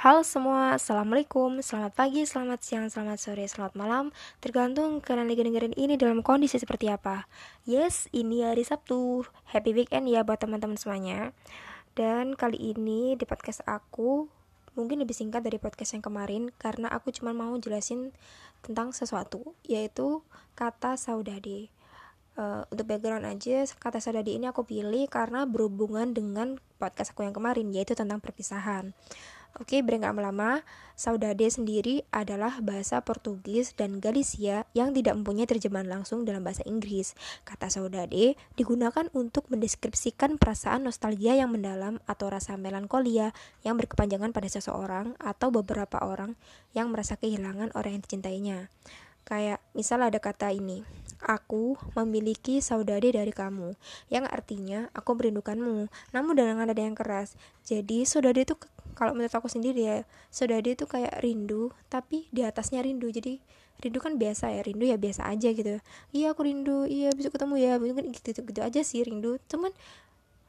Halo semua, Assalamualaikum, selamat pagi, selamat siang, selamat sore, selamat malam. Tergantung kalian lagi dengerin ini dalam kondisi seperti apa. Yes, ini hari Sabtu. Happy weekend ya buat teman-teman semuanya. Dan kali ini di podcast aku Mungkin lebih singkat dari podcast yang kemarin Karena aku cuma mau jelasin tentang sesuatu Yaitu kata saudade. Uh, untuk background aja kata saudade ini aku pilih karena berhubungan dengan podcast aku yang kemarin yaitu tentang perpisahan Oke, okay, lama-lama, saudade sendiri adalah bahasa Portugis dan Galicia yang tidak mempunyai terjemahan langsung dalam bahasa Inggris. Kata saudade digunakan untuk mendeskripsikan perasaan nostalgia yang mendalam atau rasa melankolia yang berkepanjangan pada seseorang atau beberapa orang yang merasa kehilangan orang yang dicintainya. Kayak misal ada kata ini, aku memiliki saudade dari kamu, yang artinya aku merindukanmu, namun dengan nada yang keras. Jadi saudade itu kalau menurut aku sendiri ya saudade itu kayak rindu tapi di atasnya rindu. Jadi rindu kan biasa ya rindu ya biasa aja gitu. Iya aku rindu iya bisa ketemu ya mungkin gitu, gitu gitu aja sih rindu. Cuman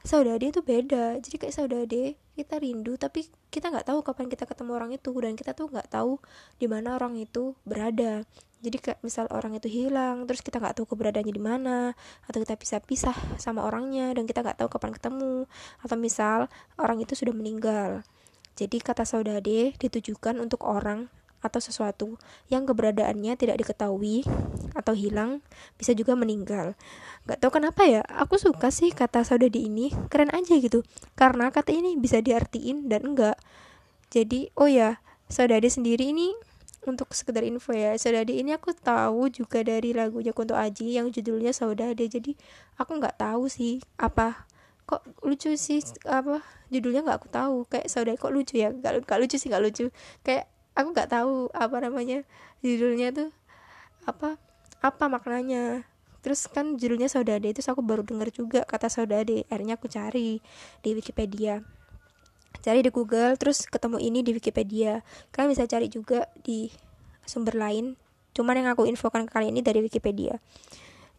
saudade itu beda. Jadi kayak saudade kita rindu tapi kita nggak tahu kapan kita ketemu orang itu. Dan kita tuh nggak tahu di mana orang itu berada. Jadi kayak misal orang itu hilang terus kita nggak tahu keberadaannya di mana atau kita bisa pisah sama orangnya dan kita nggak tahu kapan ketemu. Atau misal orang itu sudah meninggal jadi kata saudade ditujukan untuk orang atau sesuatu yang keberadaannya tidak diketahui atau hilang, bisa juga meninggal. Gak tau kenapa ya, aku suka sih kata saudade ini, keren aja gitu. Karena kata ini bisa diartiin dan enggak. Jadi, oh ya, saudade sendiri ini untuk sekedar info ya saudade ini aku tahu juga dari lagunya Kunto Aji yang judulnya Saudade jadi aku nggak tahu sih apa kok lucu sih apa judulnya nggak aku tahu. Kayak saudara kok lucu ya? Gak, gak lucu sih gak lucu. Kayak aku nggak tahu apa namanya judulnya tuh apa apa maknanya. Terus kan judulnya saudade itu aku baru dengar juga kata saudade akhirnya aku cari di Wikipedia. Cari di Google terus ketemu ini di Wikipedia. Kalian bisa cari juga di sumber lain. Cuman yang aku infokan kali ini dari Wikipedia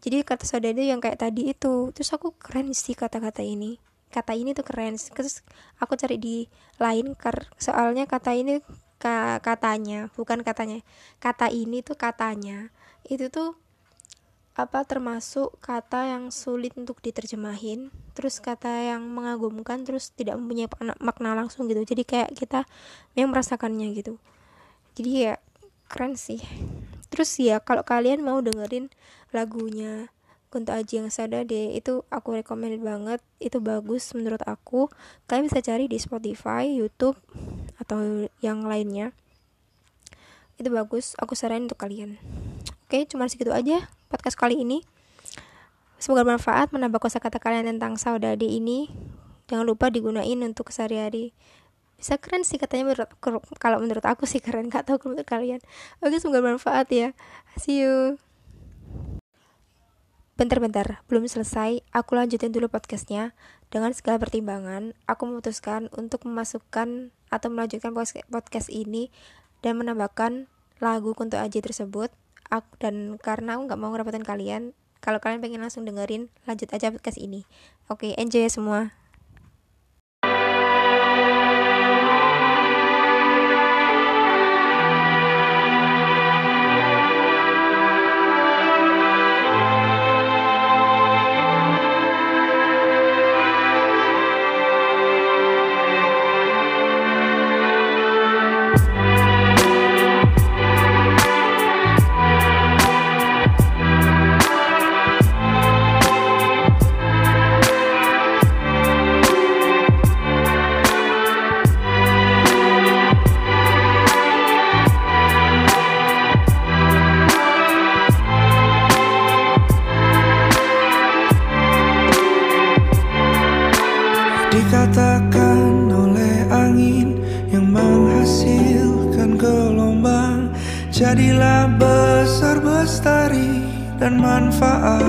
jadi kata saudara yang kayak tadi itu. Terus aku keren sih kata-kata ini. Kata ini tuh keren. Terus aku cari di lain soalnya kata ini ka katanya bukan katanya. Kata ini tuh katanya. Itu tuh apa termasuk kata yang sulit untuk diterjemahin. Terus kata yang mengagumkan terus tidak mempunyai makna langsung gitu. Jadi kayak kita yang merasakannya gitu. Jadi ya keren sih. Terus ya kalau kalian mau dengerin lagunya. Kunto Aji yang Sadade itu aku recommend banget. Itu bagus menurut aku. Kalian bisa cari di Spotify YouTube atau yang lainnya. Itu bagus aku saranin untuk kalian. Oke cuma segitu aja podcast kali ini. Semoga bermanfaat menambah kosakata kalian tentang saudade ini. Jangan lupa digunain untuk sehari-hari. Bisa keren sih katanya menurut kalau menurut aku sih keren gak tahu menurut kalian. Oke semoga bermanfaat ya. See you Bentar-bentar, belum selesai, aku lanjutin dulu podcastnya. Dengan segala pertimbangan, aku memutuskan untuk memasukkan atau melanjutkan podcast ini dan menambahkan lagu Kunto Aji tersebut. Aku, dan karena aku nggak mau ngerepotin kalian, kalau kalian pengen langsung dengerin, lanjut aja podcast ini. Oke, enjoy ya semua. Dikatakan oleh angin yang menghasilkan gelombang. Jadilah besar bestari dan manfaat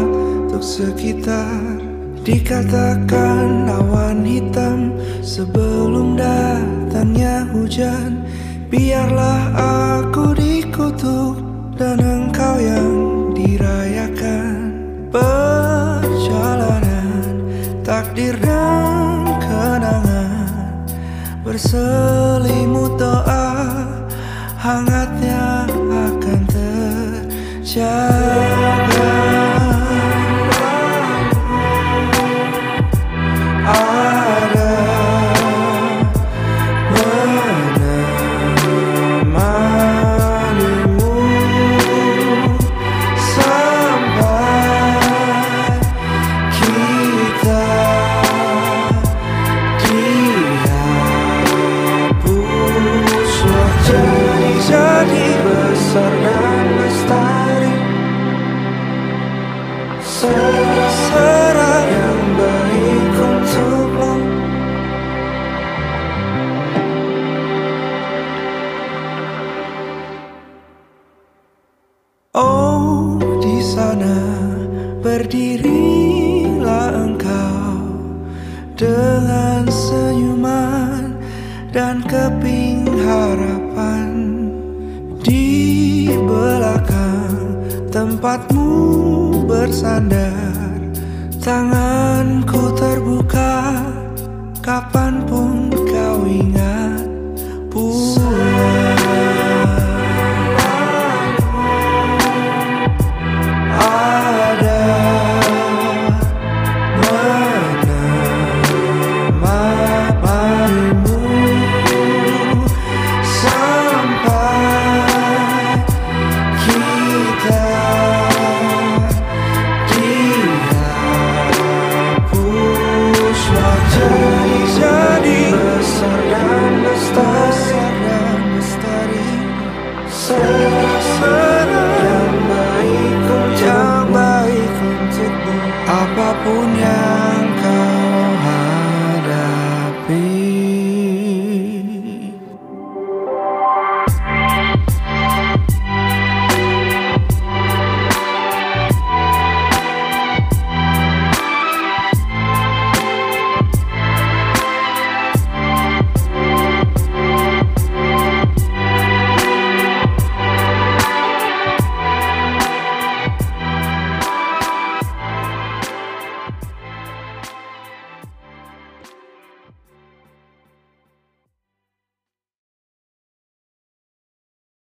untuk sekitar. Dikatakan awan hitam sebelum datangnya hujan. Biarlah aku dikutuk dan engkau yang dirayakan. Perjalanan takdir dan Berselimut doa Hangatnya akan terjaga berdirilah engkau dengan senyuman dan keping harapan. Di belakang tempatmu bersandar tangan